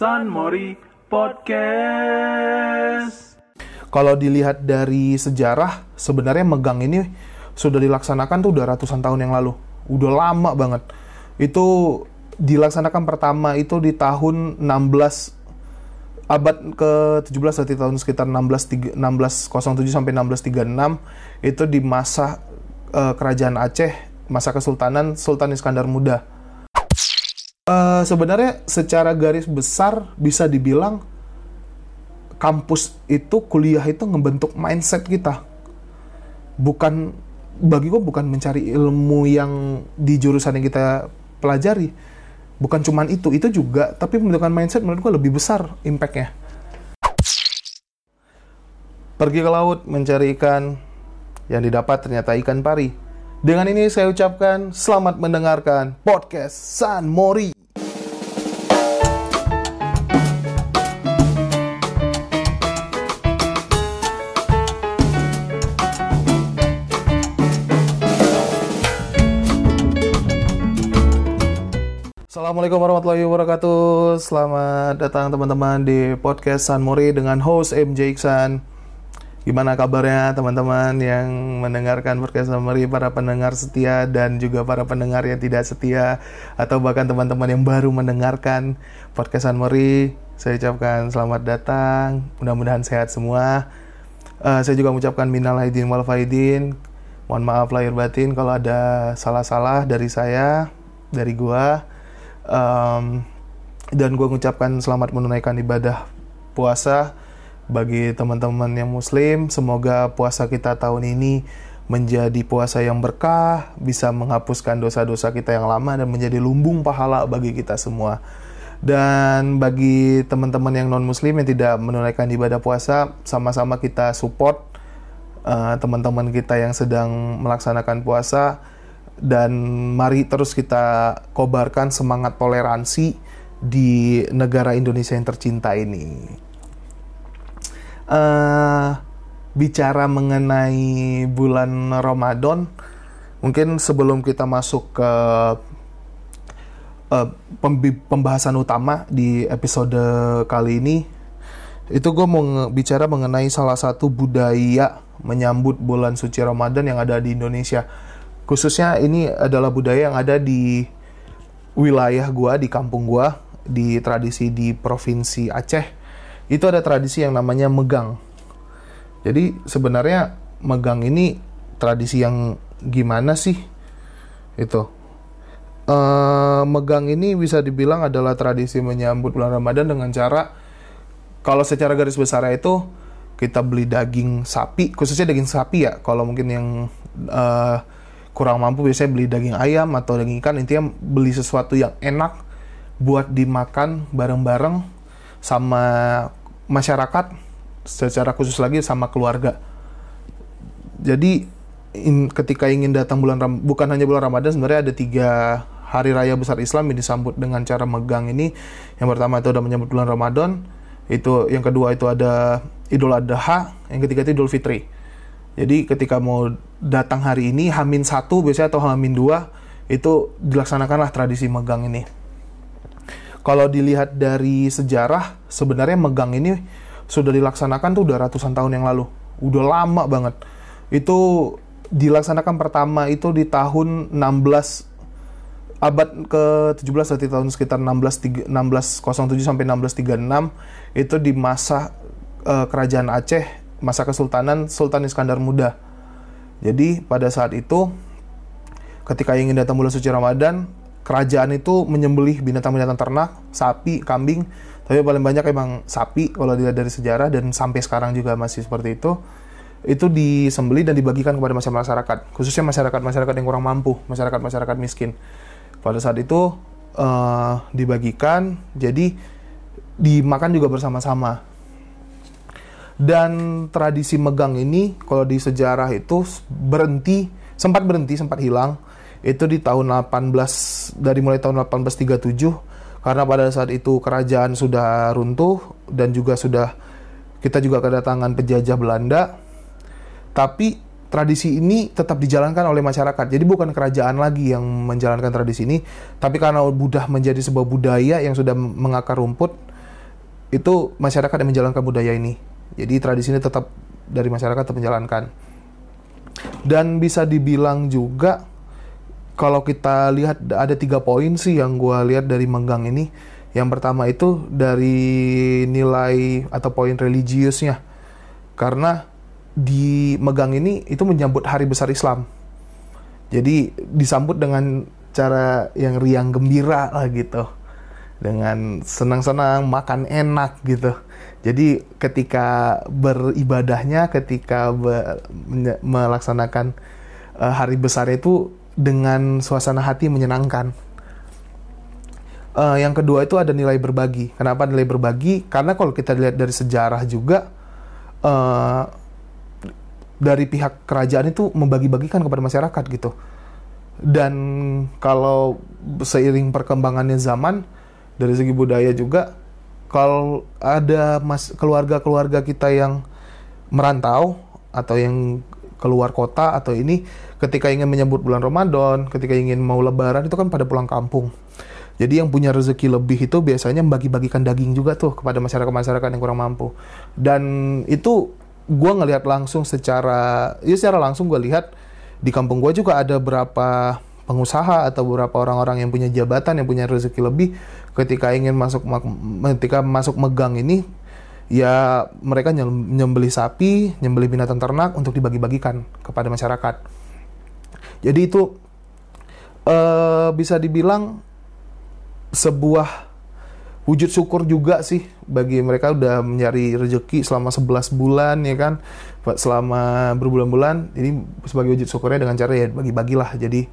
San Mori Podcast. Kalau dilihat dari sejarah, sebenarnya megang ini sudah dilaksanakan tuh udah ratusan tahun yang lalu. Udah lama banget. Itu dilaksanakan pertama itu di tahun 16 abad ke-17 berarti tahun sekitar 16 1607 sampai 1636 itu di masa uh, kerajaan Aceh, masa kesultanan Sultan Iskandar Muda. Uh, sebenarnya secara garis besar bisa dibilang kampus itu kuliah itu ngebentuk mindset kita. Bukan bagi gue bukan mencari ilmu yang di jurusan yang kita pelajari, bukan cuman itu itu juga tapi pembentukan mindset menurut gue lebih besar impactnya. Pergi ke laut mencari ikan. Yang didapat ternyata ikan pari dengan ini saya ucapkan selamat mendengarkan podcast San Mori Assalamualaikum warahmatullahi wabarakatuh. Selamat datang teman-teman di podcast San Mori dengan host MJ Iksan. Gimana kabarnya teman-teman yang mendengarkan podcast Mori, para pendengar setia dan juga para pendengar yang tidak setia atau bahkan teman-teman yang baru mendengarkan podcast Mori. Saya ucapkan selamat datang. Mudah-mudahan sehat semua. Uh, saya juga mengucapkan minal aidin wal faidin. Mohon maaf lahir batin kalau ada salah-salah dari saya, dari gua um, dan gue mengucapkan selamat menunaikan ibadah puasa bagi teman-teman yang muslim semoga puasa kita tahun ini menjadi puasa yang berkah bisa menghapuskan dosa-dosa kita yang lama dan menjadi lumbung pahala bagi kita semua dan bagi teman-teman yang non muslim yang tidak menunaikan ibadah puasa sama-sama kita support uh, teman-teman kita yang sedang melaksanakan puasa dan mari terus kita kobarkan semangat toleransi di negara Indonesia yang tercinta ini. Uh, bicara mengenai bulan Ramadan, mungkin sebelum kita masuk ke uh, pembahasan utama di episode kali ini, itu gue mau bicara mengenai salah satu budaya menyambut bulan suci Ramadan yang ada di Indonesia. Khususnya ini adalah budaya yang ada di wilayah gua di kampung gua di tradisi di provinsi Aceh itu ada tradisi yang namanya megang. Jadi sebenarnya megang ini tradisi yang gimana sih? Itu. Uh, megang ini bisa dibilang adalah tradisi menyambut bulan Ramadan dengan cara kalau secara garis besar itu kita beli daging sapi khususnya daging sapi ya. Kalau mungkin yang uh, kurang mampu biasanya beli daging ayam atau daging ikan. Intinya beli sesuatu yang enak buat dimakan bareng-bareng sama masyarakat secara khusus lagi sama keluarga. Jadi in, ketika ingin datang bulan Ram, bukan hanya bulan Ramadan sebenarnya ada tiga hari raya besar Islam yang disambut dengan cara megang ini. Yang pertama itu ada menyambut bulan Ramadan itu yang kedua itu ada Idul Adha yang ketiga itu Idul Fitri. Jadi ketika mau datang hari ini, Hamin satu biasanya atau Hamin dua itu dilaksanakanlah tradisi megang ini. Kalau dilihat dari sejarah, sebenarnya megang ini sudah dilaksanakan tuh udah ratusan tahun yang lalu. Udah lama banget. Itu dilaksanakan pertama itu di tahun 16 abad ke-17 berarti tahun sekitar 16 1607 sampai 1636 itu di masa uh, kerajaan Aceh masa kesultanan Sultan Iskandar Muda. Jadi pada saat itu ketika ingin datang bulan suci Ramadan, kerajaan itu menyembelih binatang-binatang ternak, sapi, kambing, tapi paling banyak emang sapi kalau dilihat dari sejarah dan sampai sekarang juga masih seperti itu. Itu disembelih dan dibagikan kepada masyarakat, khususnya masyarakat-masyarakat yang kurang mampu, masyarakat-masyarakat miskin. Pada saat itu uh, dibagikan, jadi dimakan juga bersama-sama dan tradisi megang ini kalau di sejarah itu berhenti, sempat berhenti, sempat hilang. Itu di tahun 18 dari mulai tahun 1837 karena pada saat itu kerajaan sudah runtuh dan juga sudah kita juga kedatangan penjajah Belanda. Tapi tradisi ini tetap dijalankan oleh masyarakat. Jadi bukan kerajaan lagi yang menjalankan tradisi ini, tapi karena sudah menjadi sebuah budaya yang sudah mengakar rumput, itu masyarakat yang menjalankan budaya ini. Jadi tradisi ini tetap dari masyarakat tetap. Dan bisa dibilang juga kalau kita lihat ada tiga poin sih yang gue lihat dari Menggang ini. Yang pertama itu dari nilai atau poin religiusnya. Karena di Megang ini itu menyambut hari besar Islam. Jadi disambut dengan cara yang riang gembira lah gitu. Dengan senang-senang, makan enak gitu. Jadi ketika beribadahnya, ketika ber, melaksanakan uh, hari besar itu dengan suasana hati menyenangkan. Uh, yang kedua itu ada nilai berbagi. Kenapa nilai berbagi? Karena kalau kita lihat dari sejarah juga, uh, dari pihak kerajaan itu membagi-bagikan kepada masyarakat gitu. Dan kalau seiring perkembangannya zaman, dari segi budaya juga, kalau ada keluarga-keluarga kita yang merantau atau yang keluar kota atau ini ketika ingin menyambut bulan Ramadan, ketika ingin mau lebaran itu kan pada pulang kampung. Jadi yang punya rezeki lebih itu biasanya membagi-bagikan daging juga tuh kepada masyarakat-masyarakat yang kurang mampu. Dan itu gue ngelihat langsung secara, ya secara langsung gue lihat di kampung gue juga ada berapa pengusaha atau beberapa orang-orang yang punya jabatan yang punya rezeki lebih ketika ingin masuk ketika masuk megang ini ya mereka nyembeli sapi, nyembeli binatang ternak untuk dibagi-bagikan kepada masyarakat. Jadi itu uh, bisa dibilang sebuah wujud syukur juga sih bagi mereka udah mencari rezeki selama 11 bulan ya kan? Selama berbulan-bulan. Ini sebagai wujud syukurnya dengan cara ya bagi-bagilah. Jadi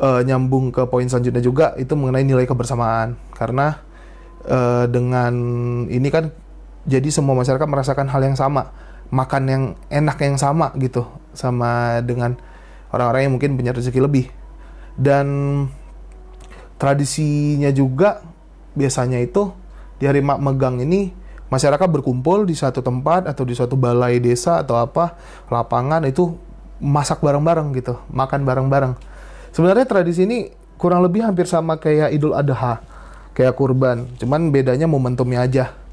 uh, nyambung ke poin selanjutnya juga itu mengenai nilai kebersamaan. Karena uh, dengan ini kan jadi semua masyarakat merasakan hal yang sama. Makan yang enak yang sama gitu sama dengan orang-orang yang mungkin punya rezeki lebih. Dan tradisinya juga biasanya itu di hari mak megang ini masyarakat berkumpul di satu tempat atau di suatu balai desa atau apa lapangan itu masak bareng-bareng gitu makan bareng-bareng. Sebenarnya tradisi ini kurang lebih hampir sama kayak Idul Adha, kayak kurban, cuman bedanya momentumnya aja.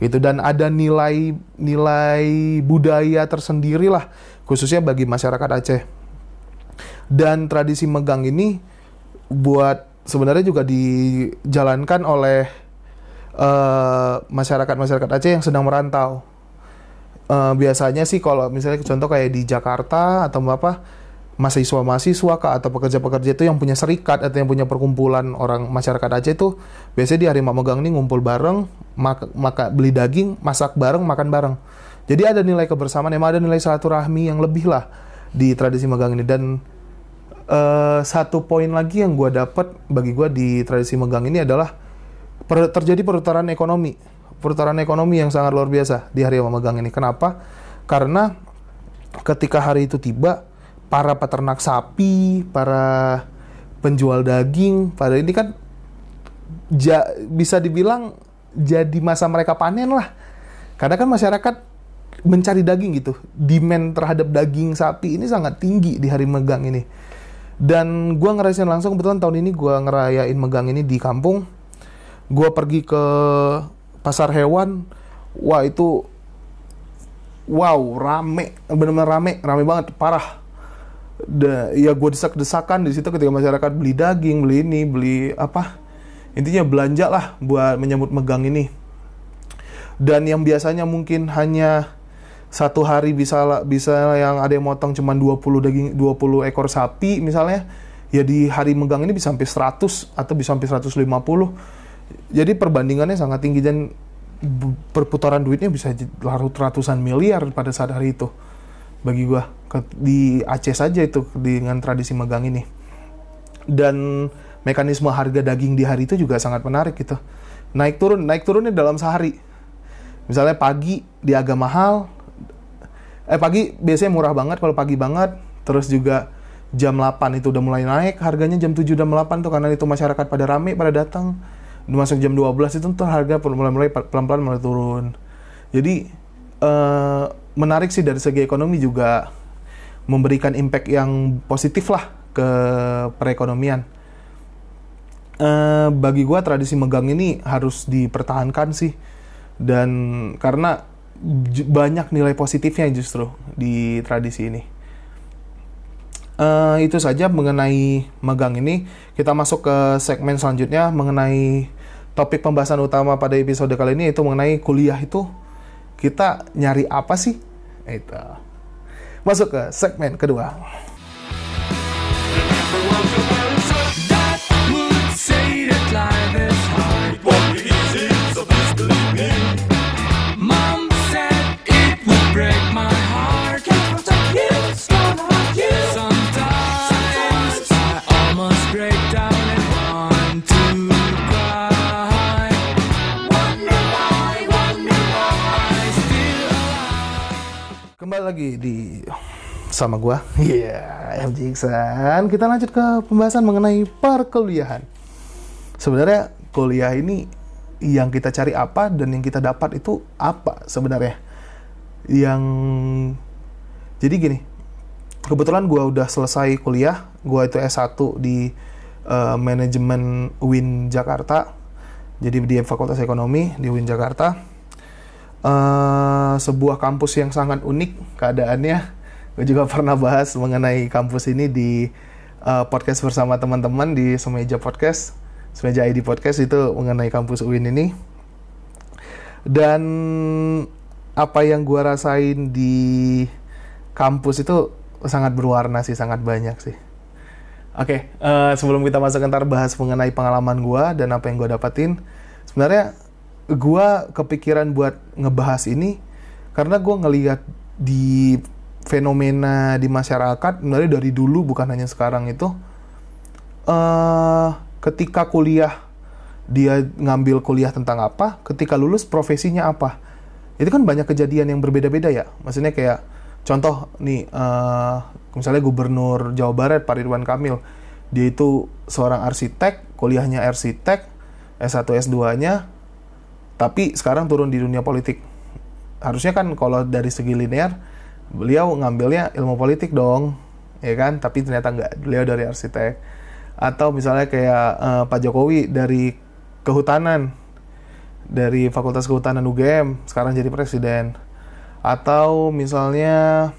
Gitu dan ada nilai nilai budaya tersendiri lah khususnya bagi masyarakat Aceh. Dan tradisi megang ini buat sebenarnya juga dijalankan oleh eh, masyarakat-masyarakat uh, Aceh yang sedang merantau. Uh, biasanya sih kalau misalnya contoh kayak di Jakarta atau apa mahasiswa-mahasiswa atau pekerja-pekerja itu yang punya serikat atau yang punya perkumpulan orang masyarakat Aceh itu biasanya di hari Megang ini ngumpul bareng, maka, maka beli daging, masak bareng, makan bareng. Jadi ada nilai kebersamaan, emang ada nilai silaturahmi yang lebih lah di tradisi Megang ini dan uh, satu poin lagi yang gue dapat bagi gue di tradisi Megang ini adalah per, terjadi perputaran ekonomi, perputaran ekonomi yang sangat luar biasa di hari Megang ini. Kenapa? Karena ketika hari itu tiba para peternak sapi, para penjual daging, pada ini kan ja, bisa dibilang jadi masa mereka panen lah. Karena kan masyarakat mencari daging gitu. Demand terhadap daging sapi ini sangat tinggi di hari megang ini. Dan gue ngerasain langsung, kebetulan tahun ini gue ngerayain megang ini di kampung. Gue pergi ke pasar hewan, wah itu wow rame, benar-benar rame, rame banget, parah da, ya gue desak-desakan di situ ketika masyarakat beli daging, beli ini, beli apa, intinya belanja lah buat menyambut megang ini. Dan yang biasanya mungkin hanya satu hari bisa bisa yang ada yang motong cuma 20 daging 20 ekor sapi misalnya, ya di hari megang ini bisa sampai 100 atau bisa sampai 150. Jadi perbandingannya sangat tinggi dan perputaran duitnya bisa larut ratusan miliar pada saat hari itu bagi gua di Aceh saja itu dengan tradisi megang ini. Dan mekanisme harga daging di hari itu juga sangat menarik gitu. Naik turun naik turunnya dalam sehari. Misalnya pagi di agak mahal. Eh pagi biasanya murah banget kalau pagi banget. Terus juga jam 8 itu udah mulai naik harganya jam 7 jam 8 tuh karena itu masyarakat pada rame pada datang. Masuk jam 12 itu tuh harga mulai-mulai pelan-pelan mulai turun. Jadi uh, menarik sih dari segi ekonomi juga memberikan impact yang positif lah ke perekonomian. Uh, bagi gue tradisi megang ini harus dipertahankan sih dan karena banyak nilai positifnya justru di tradisi ini. Uh, itu saja mengenai magang ini. Kita masuk ke segmen selanjutnya mengenai topik pembahasan utama pada episode kali ini yaitu mengenai kuliah itu kita nyari apa sih? Itu. Masuk ke segmen kedua. Kembali lagi di sama gua. Iya, yeah, MJ Iksan. Kita lanjut ke pembahasan mengenai perkuliahan. Sebenarnya kuliah ini yang kita cari apa dan yang kita dapat itu apa sebenarnya? Yang jadi gini, kebetulan gua udah selesai kuliah, gua itu S1 di uh, manajemen UIN Jakarta. Jadi di Fakultas Ekonomi di UIN Jakarta uh, sebuah kampus yang sangat unik keadaannya. Gue juga pernah bahas mengenai kampus ini di uh, podcast bersama teman-teman di Semeja Podcast, Semeja ID Podcast itu mengenai kampus UIN ini. Dan apa yang gue rasain di kampus itu sangat berwarna sih, sangat banyak sih. Oke, okay, uh, sebelum kita masuk ntar bahas mengenai pengalaman gue dan apa yang gue dapatin, sebenarnya gue kepikiran buat ngebahas ini karena gue ngelihat di fenomena di masyarakat sebenarnya dari dulu bukan hanya sekarang itu uh, ketika kuliah dia ngambil kuliah tentang apa ketika lulus profesinya apa. Itu kan banyak kejadian yang berbeda-beda ya. Maksudnya kayak contoh nih uh, misalnya gubernur Jawa Barat Pak Ridwan Kamil. Dia itu seorang arsitek kuliahnya arsitek S1 S2 nya tapi sekarang turun di dunia politik. Harusnya kan kalau dari segi linear beliau ngambilnya ilmu politik dong ya kan? Tapi ternyata nggak. Beliau dari arsitek. Atau misalnya kayak uh, Pak Jokowi dari kehutanan dari Fakultas Kehutanan UGM sekarang jadi presiden. Atau misalnya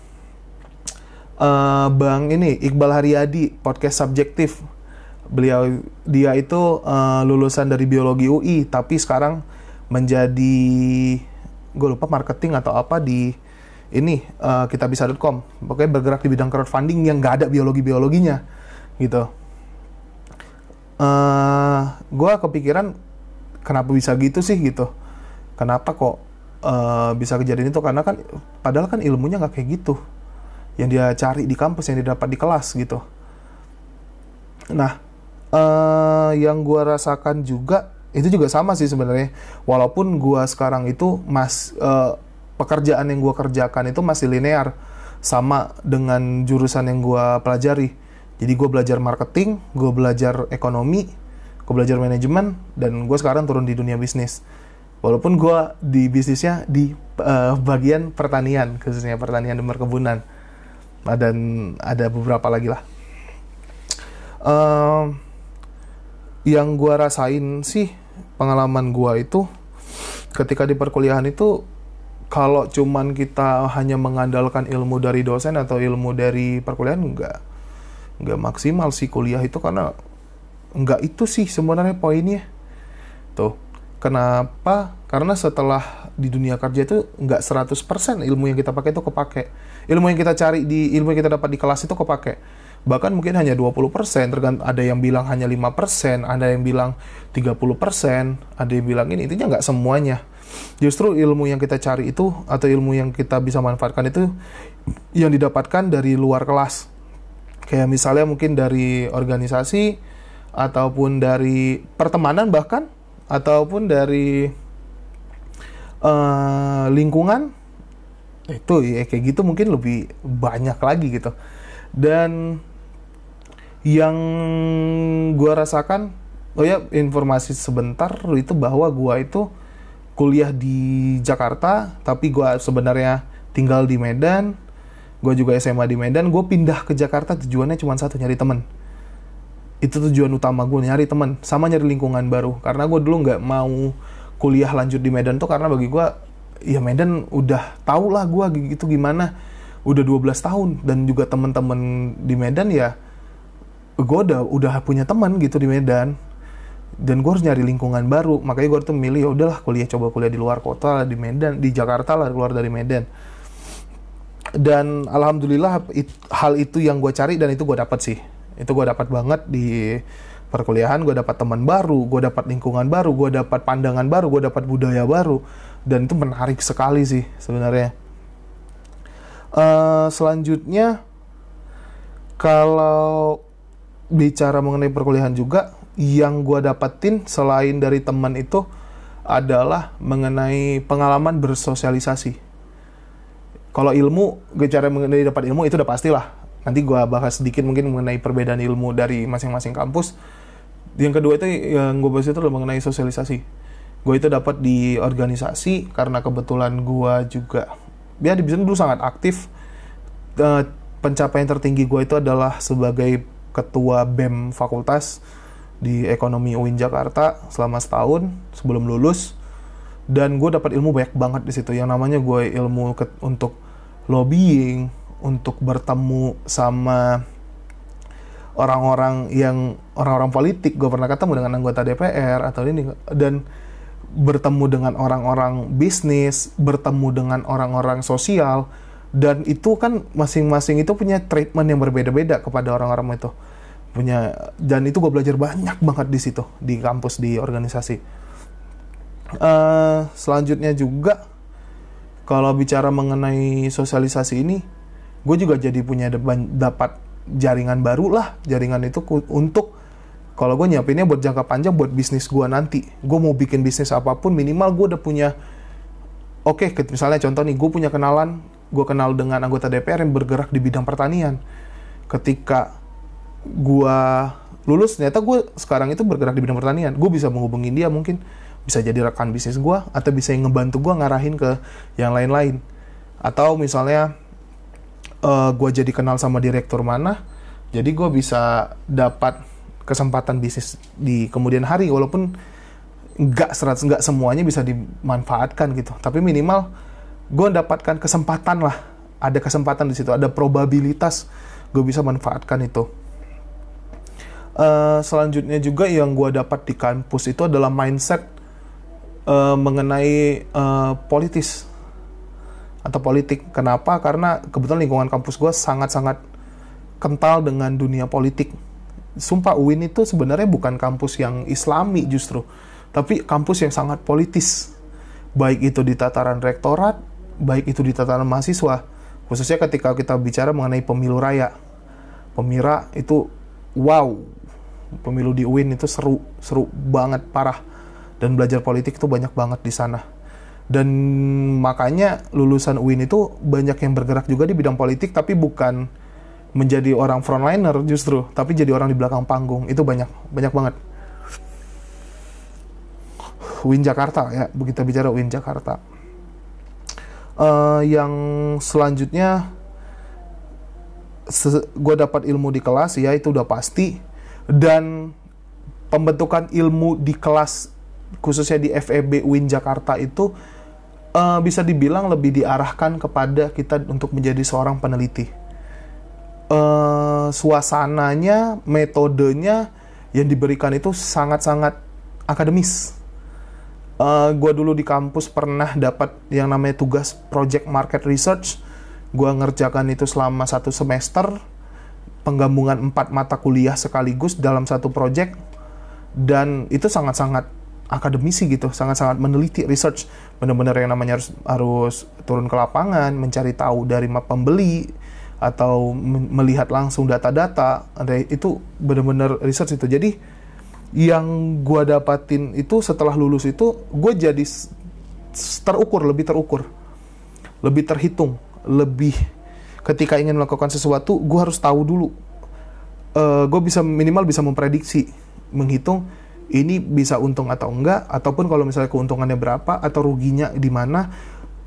uh, Bang ini Iqbal Haryadi podcast subjektif. Beliau dia itu uh, lulusan dari biologi UI tapi sekarang menjadi gue lupa marketing atau apa di ini uh, kita bisa.com pokoknya bergerak di bidang crowdfunding yang nggak ada biologi biologinya gitu. Uh, eh, gue kepikiran kenapa bisa gitu sih gitu. Kenapa kok uh, bisa kejadian itu? Karena kan padahal kan ilmunya nggak kayak gitu. Yang dia cari di kampus yang dia dapat di kelas gitu. Nah uh, yang gue rasakan juga itu juga sama sih sebenarnya. Walaupun gua sekarang itu mas uh, pekerjaan yang gua kerjakan itu masih linear sama dengan jurusan yang gua pelajari. Jadi gua belajar marketing gua belajar ekonomi gua belajar manajemen dan gua sekarang turun di dunia bisnis. Walaupun gua di bisnisnya di uh, bagian pertanian khususnya pertanian dan perkebunan. Nah, dan ada beberapa lagi lah. Uh, yang gua rasain sih pengalaman gua itu ketika di perkuliahan itu kalau cuman kita hanya mengandalkan ilmu dari dosen atau ilmu dari perkuliahan enggak enggak maksimal sih kuliah itu karena enggak itu sih sebenarnya poinnya. Tuh kenapa? Karena setelah di dunia kerja itu enggak 100% ilmu yang kita pakai itu kepake. Ilmu yang kita cari di ilmu yang kita dapat di kelas itu kepake bahkan mungkin hanya 20%, tergantung ada yang bilang hanya 5%, ada yang bilang 30%, ada yang bilang ini, intinya nggak semuanya. Justru ilmu yang kita cari itu, atau ilmu yang kita bisa manfaatkan itu, yang didapatkan dari luar kelas. Kayak misalnya mungkin dari organisasi, ataupun dari pertemanan bahkan, ataupun dari uh, lingkungan, itu ya kayak gitu mungkin lebih banyak lagi gitu. Dan yang gue rasakan oh ya informasi sebentar itu bahwa gue itu kuliah di Jakarta tapi gue sebenarnya tinggal di Medan gue juga SMA di Medan gue pindah ke Jakarta tujuannya cuma satu nyari temen. Itu tujuan utama gue nyari temen sama nyari lingkungan baru. Karena gue dulu nggak mau kuliah lanjut di Medan tuh karena bagi gue ya Medan udah tau lah gue gitu gimana. Udah 12 tahun dan juga temen-temen di Medan ya gue udah udah punya teman gitu di Medan. Dan gue harus nyari lingkungan baru. Makanya gue tuh milih ya udahlah kuliah coba kuliah di luar kota di Medan di Jakarta lah keluar dari Medan. Dan alhamdulillah it, hal itu yang gue cari dan itu gue dapat sih. Itu gue dapat banget di perkuliahan gue dapat teman baru gue dapat lingkungan baru gue dapat pandangan baru gue dapat budaya baru. Dan itu menarik sekali sih sebenarnya. Uh, selanjutnya kalau bicara mengenai perkuliahan juga yang gue dapetin selain dari teman itu adalah mengenai pengalaman bersosialisasi. Kalau ilmu gue cara mengenai dapat ilmu itu udah pastilah. Nanti gue bahas sedikit mungkin mengenai perbedaan ilmu dari masing-masing kampus. Yang kedua itu yang gue bahas itu adalah mengenai sosialisasi. Gue itu dapat di organisasi karena kebetulan gue juga ya di dulu sangat aktif. Uh, pencapaian tertinggi gue itu adalah sebagai ketua BEM fakultas di ekonomi UIN Jakarta selama setahun sebelum lulus. Dan gue dapat ilmu banyak banget di situ. Yang namanya gue ilmu ke, untuk lobbying untuk bertemu sama orang-orang yang orang-orang politik. Gue pernah ketemu dengan anggota DPR atau ini. Dan bertemu dengan orang-orang bisnis bertemu dengan orang-orang sosial dan itu kan masing-masing itu punya treatment yang berbeda-beda kepada orang-orang itu. Punya dan itu gue belajar banyak banget di situ di kampus di organisasi. Uh, selanjutnya juga kalau bicara mengenai sosialisasi ini gue juga jadi punya dapat jaringan baru lah. Jaringan itu untuk kalau gue nyiapinnya buat jangka panjang buat bisnis gue nanti. Gue mau bikin bisnis apa pun minimal gue udah punya oke okay, misalnya contoh nih gue punya kenalan gue kenal dengan anggota DPR yang bergerak di bidang pertanian. Ketika gue lulus ternyata gue sekarang itu bergerak di bidang pertanian. Gue bisa menghubungi dia mungkin bisa jadi rekan bisnis gue atau bisa ngebantu gue ngarahin ke yang lain-lain. Atau misalnya uh, eh, gue jadi kenal sama direktur mana jadi gue bisa dapat kesempatan bisnis di kemudian hari walaupun nggak serat nggak semuanya bisa dimanfaatkan gitu. Tapi minimal gue dapatkan kesempatan lah ada kesempatan di situ ada probabilitas gue bisa manfaatkan itu uh, selanjutnya juga yang gue dapat di kampus itu adalah mindset uh, mengenai uh, politis atau politik. Kenapa? Karena kebetulan lingkungan kampus gue sangat-sangat kental dengan dunia politik. Sumpah UIN itu sebenarnya bukan kampus yang islami justru, tapi kampus yang sangat politis. Baik itu di tataran rektorat, baik itu di tataran mahasiswa. Khususnya ketika kita bicara mengenai pemilu raya. Pemira itu wow. Pemilu di UIN itu seru, seru banget, parah. Dan belajar politik itu banyak banget di sana dan makanya lulusan UIN itu banyak yang bergerak juga di bidang politik tapi bukan menjadi orang frontliner justru tapi jadi orang di belakang panggung itu banyak banyak banget UIN Jakarta ya begitu bicara UIN Jakarta uh, yang selanjutnya se gue dapat ilmu di kelas ya itu udah pasti dan pembentukan ilmu di kelas khususnya di FEB UIN Jakarta itu uh, bisa dibilang lebih diarahkan kepada kita untuk menjadi seorang peneliti. Uh, suasananya, metodenya yang diberikan itu sangat-sangat akademis. Uh, eh, gue dulu di kampus pernah dapat yang namanya tugas project market research. Gue ngerjakan itu selama satu semester, penggabungan empat mata kuliah sekaligus dalam satu project, dan itu sangat-sangat akademisi gitu, sangat-sangat meneliti research, benar-benar yang namanya harus harus turun ke lapangan, mencari tahu dari pembeli atau melihat langsung data-data, itu benar-benar research itu. Jadi yang gue dapatin itu setelah lulus itu gue jadi terukur, lebih terukur, lebih terhitung, lebih ketika ingin melakukan sesuatu gue harus tahu dulu. Uh, gue bisa minimal bisa memprediksi, menghitung ini bisa untung atau enggak ataupun kalau misalnya keuntungannya berapa atau ruginya di mana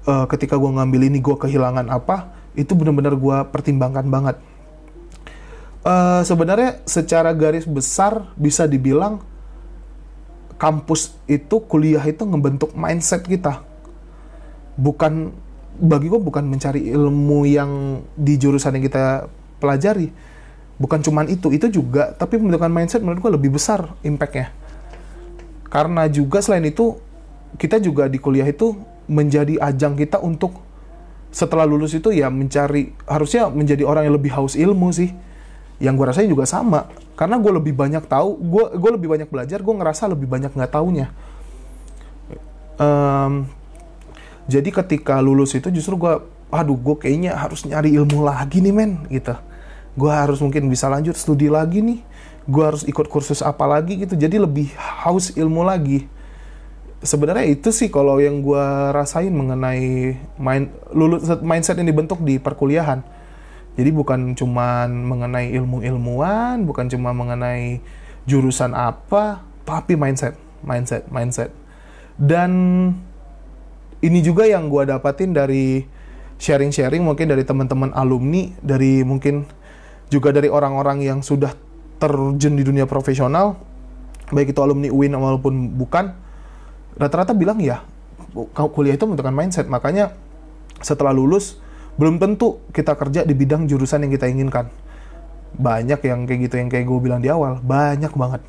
uh, ketika gue ngambil ini gue kehilangan apa itu benar-benar gue pertimbangkan banget uh, sebenarnya secara garis besar bisa dibilang kampus itu kuliah itu ngebentuk mindset kita. Bukan bagi gue bukan mencari ilmu yang di jurusan yang kita pelajari. Bukan cuman itu itu juga tapi pembentukan mindset menurut gue lebih besar impactnya. Karena juga selain itu kita juga di kuliah itu menjadi ajang kita untuk setelah lulus itu ya mencari harusnya menjadi orang yang lebih haus ilmu sih yang gue rasain juga sama. Karena gue lebih banyak tahu gue gue lebih banyak belajar gue ngerasa lebih banyak nggak taunya. Um, jadi ketika lulus itu justru gue aduh gue kayaknya harus nyari ilmu lagi nih men gitu. Gue harus mungkin bisa lanjut studi lagi nih. Gue harus ikut kursus apa lagi gitu. Jadi lebih haus ilmu lagi. Sebenarnya itu sih kalau yang gue rasain mengenai main lulus mindset yang dibentuk di perkuliahan jadi bukan cuman mengenai ilmu-ilmuwan bukan cuma mengenai jurusan apa tapi mindset mindset mindset. Dan ini juga yang gue dapatin dari sharing-sharing mungkin dari teman-teman alumni dari mungkin juga dari orang-orang yang sudah terjun di dunia profesional baik itu alumni UIN maupun bukan rata-rata bilang ya kuliah itu membentukkan mindset. Makanya setelah lulus belum tentu kita kerja di bidang jurusan yang kita inginkan. Banyak yang kayak gitu yang kayak gue bilang di awal banyak banget.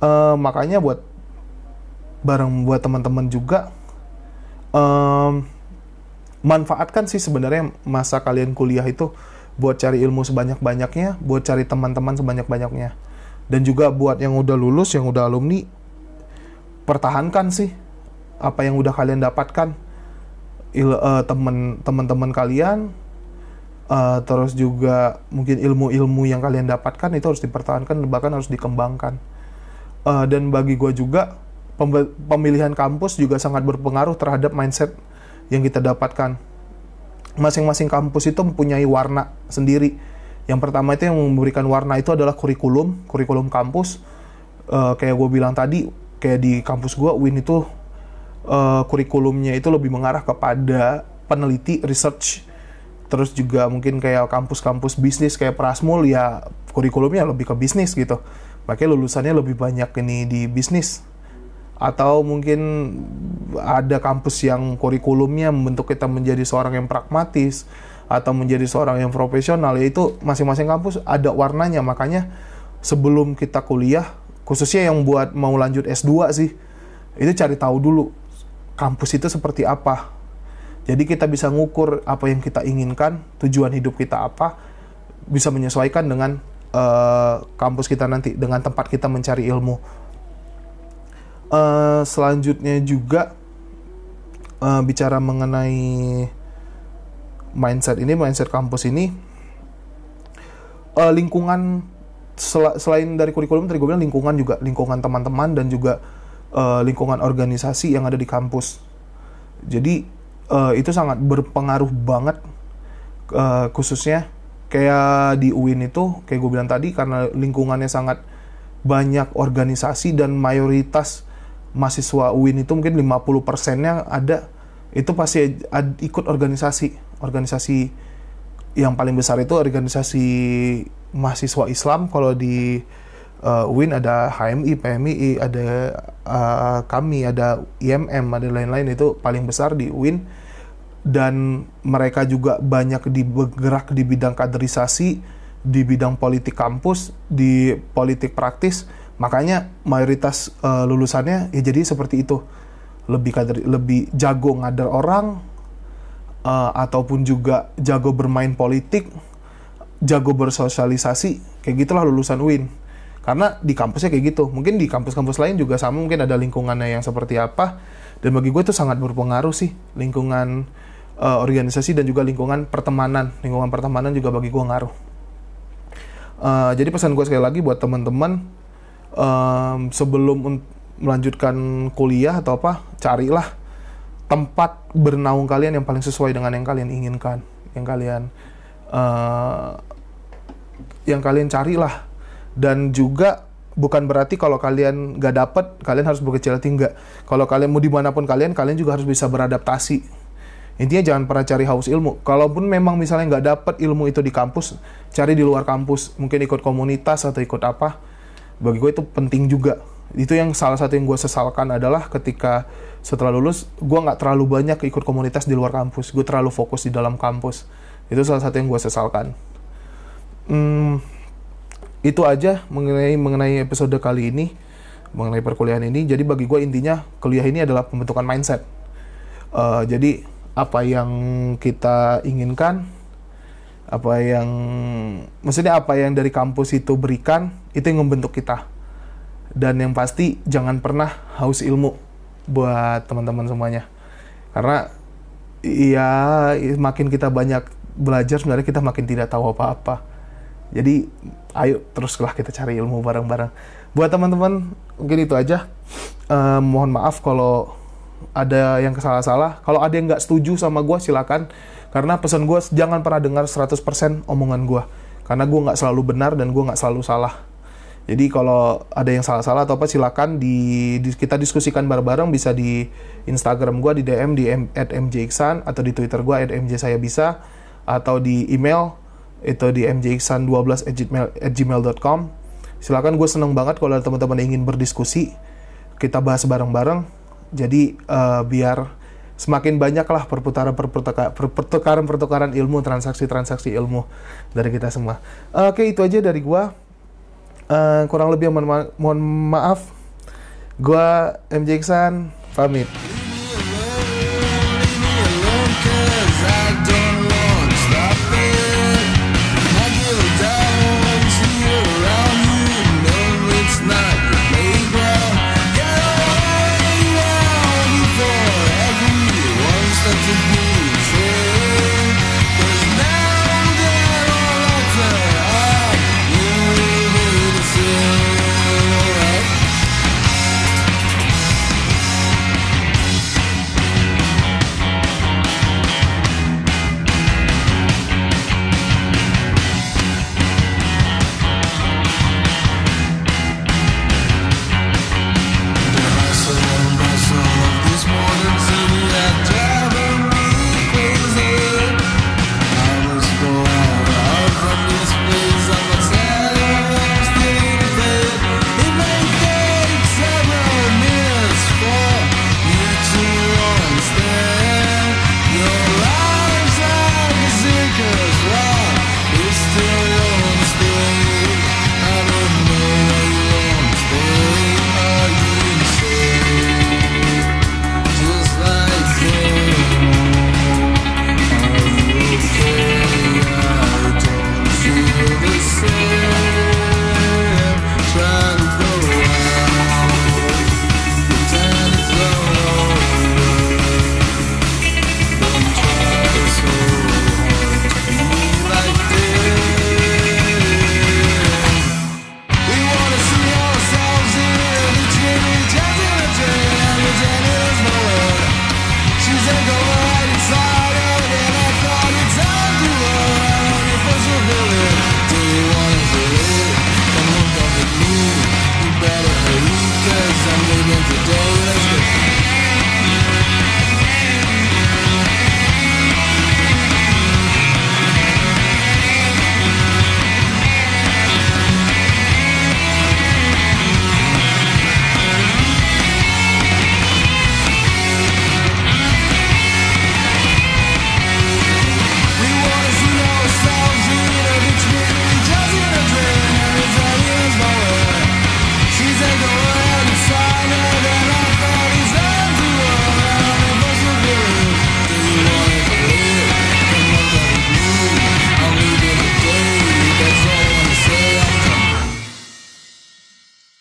Uh, makanya buat bareng buat teman-teman juga um, manfaatkan sih sebenarnya masa kalian kuliah itu buat cari ilmu sebanyak-banyaknya buat cari teman-teman sebanyak-banyaknya. Dan juga buat yang udah lulus yang udah alumni pertahankan sih apa yang udah kalian dapatkan il, uh, temen kalian uh, terus juga mungkin ilmu-ilmu yang kalian dapatkan itu harus dipertahankan bahkan harus dikembangkan. Uh, dan bagi gue juga pemilihan kampus juga sangat berpengaruh terhadap mindset yang kita dapatkan. Masing-masing kampus itu mempunyai warna sendiri. Yang pertama itu yang memberikan warna itu adalah kurikulum kurikulum kampus. Uh, kayak gue bilang tadi kayak di kampus gue Win itu uh, kurikulumnya itu lebih mengarah kepada peneliti research terus juga mungkin kayak kampus-kampus bisnis kayak Prasmul ya kurikulumnya lebih ke bisnis gitu. Makanya lulusannya lebih banyak ini di bisnis. Atau mungkin ada kampus yang kurikulumnya membentuk kita menjadi seorang yang pragmatis atau menjadi seorang yang profesional yaitu masing-masing kampus ada warnanya. Makanya sebelum kita kuliah khususnya yang buat mau lanjut S2 sih itu cari tahu dulu kampus itu seperti apa. Jadi kita bisa ngukur apa yang kita inginkan tujuan hidup kita apa bisa menyesuaikan dengan uh, kampus kita nanti dengan tempat kita mencari ilmu. Uh, selanjutnya juga uh, bicara mengenai mindset ini mindset kampus ini uh, lingkungan sel selain dari kurikulum tadi gue bilang lingkungan juga lingkungan teman-teman dan juga uh, lingkungan organisasi yang ada di kampus. Jadi uh, itu sangat berpengaruh banget uh, khususnya kayak di UIN itu kayak gue bilang tadi karena lingkungannya sangat banyak organisasi dan mayoritas mahasiswa UIN itu mungkin 50 persennya ada itu pasti ad, ikut organisasi. Organisasi yang paling besar itu organisasi mahasiswa Islam kalau di uh, UIN ada HMI, PMI, ada uh, kami, ada IMM, ada lain-lain itu paling besar di UIN dan mereka juga banyak bergerak di bidang kaderisasi, di bidang politik kampus, di politik praktis. Makanya mayoritas uh, lulusannya ya jadi seperti itu. Lebih kader lebih jago ngader orang uh, ataupun juga jago bermain politik jago bersosialisasi kayak gitulah lulusan UIN karena di kampusnya kayak gitu. Mungkin di kampus-kampus lain juga sama mungkin ada lingkungannya yang seperti apa. Dan bagi gue itu sangat berpengaruh sih lingkungan uh, organisasi dan juga lingkungan pertemanan. Lingkungan pertemanan juga bagi gue ngaruh. Uh, jadi pesan gue sekali lagi buat teman-teman um, sebelum melanjutkan kuliah atau apa carilah tempat bernaung kalian yang paling sesuai dengan yang kalian inginkan yang kalian uh, yang kalian carilah dan juga bukan berarti kalau kalian nggak dapet kalian harus berkecil hati nggak kalau kalian mau di mana pun kalian kalian juga harus bisa beradaptasi. Intinya jangan pernah cari haus ilmu. Kalaupun memang misalnya nggak dapet ilmu itu di kampus cari di luar kampus. Mungkin ikut komunitas atau ikut apa. Bagi gue itu penting juga. Itu yang salah satu yang gue sesalkan adalah ketika setelah lulus gue nggak terlalu banyak ikut komunitas di luar kampus. Gue terlalu fokus di dalam kampus. Itu salah satu yang gue sesalkan. Hmm, itu aja mengenai mengenai episode kali ini mengenai perkuliahan ini. Jadi bagi gue intinya kuliah ini adalah pembentukan mindset. Uh, jadi apa yang kita inginkan apa yang maksudnya apa yang dari kampus itu berikan itu yang membentuk kita. Dan yang pasti jangan pernah haus ilmu buat teman-teman semuanya. Karena ya makin kita banyak belajar sebenarnya kita makin tidak tahu apa-apa jadi ayo teruslah kita cari ilmu bareng-bareng. Buat teman-teman mungkin itu aja. Uh, mohon maaf kalau ada yang kesalah-salah. Kalau ada yang nggak setuju sama gue silakan. Karena pesan gue jangan pernah dengar 100% omongan gue karena gue nggak selalu benar dan gue nggak selalu salah. Jadi kalau ada yang salah-salah atau apa silakan di, di kita diskusikan bareng-bareng. Bisa di Instagram gue di DM di m, at mjiksan atau di Twitter gue at mj bisa atau di email itu di mjiksan12 at, gmail, at gmail.com silakan gue seneng banget kalau ada teman-teman ingin berdiskusi. Kita bahas bareng-bareng. Jadi uh, biar semakin banyaklah perputaran pertukaran pertukaran ilmu transaksi transaksi ilmu dari kita semua. Oke itu aja dari gue uh, kurang lebih mohon, ma mohon maaf. Gue MJ Iksan pamit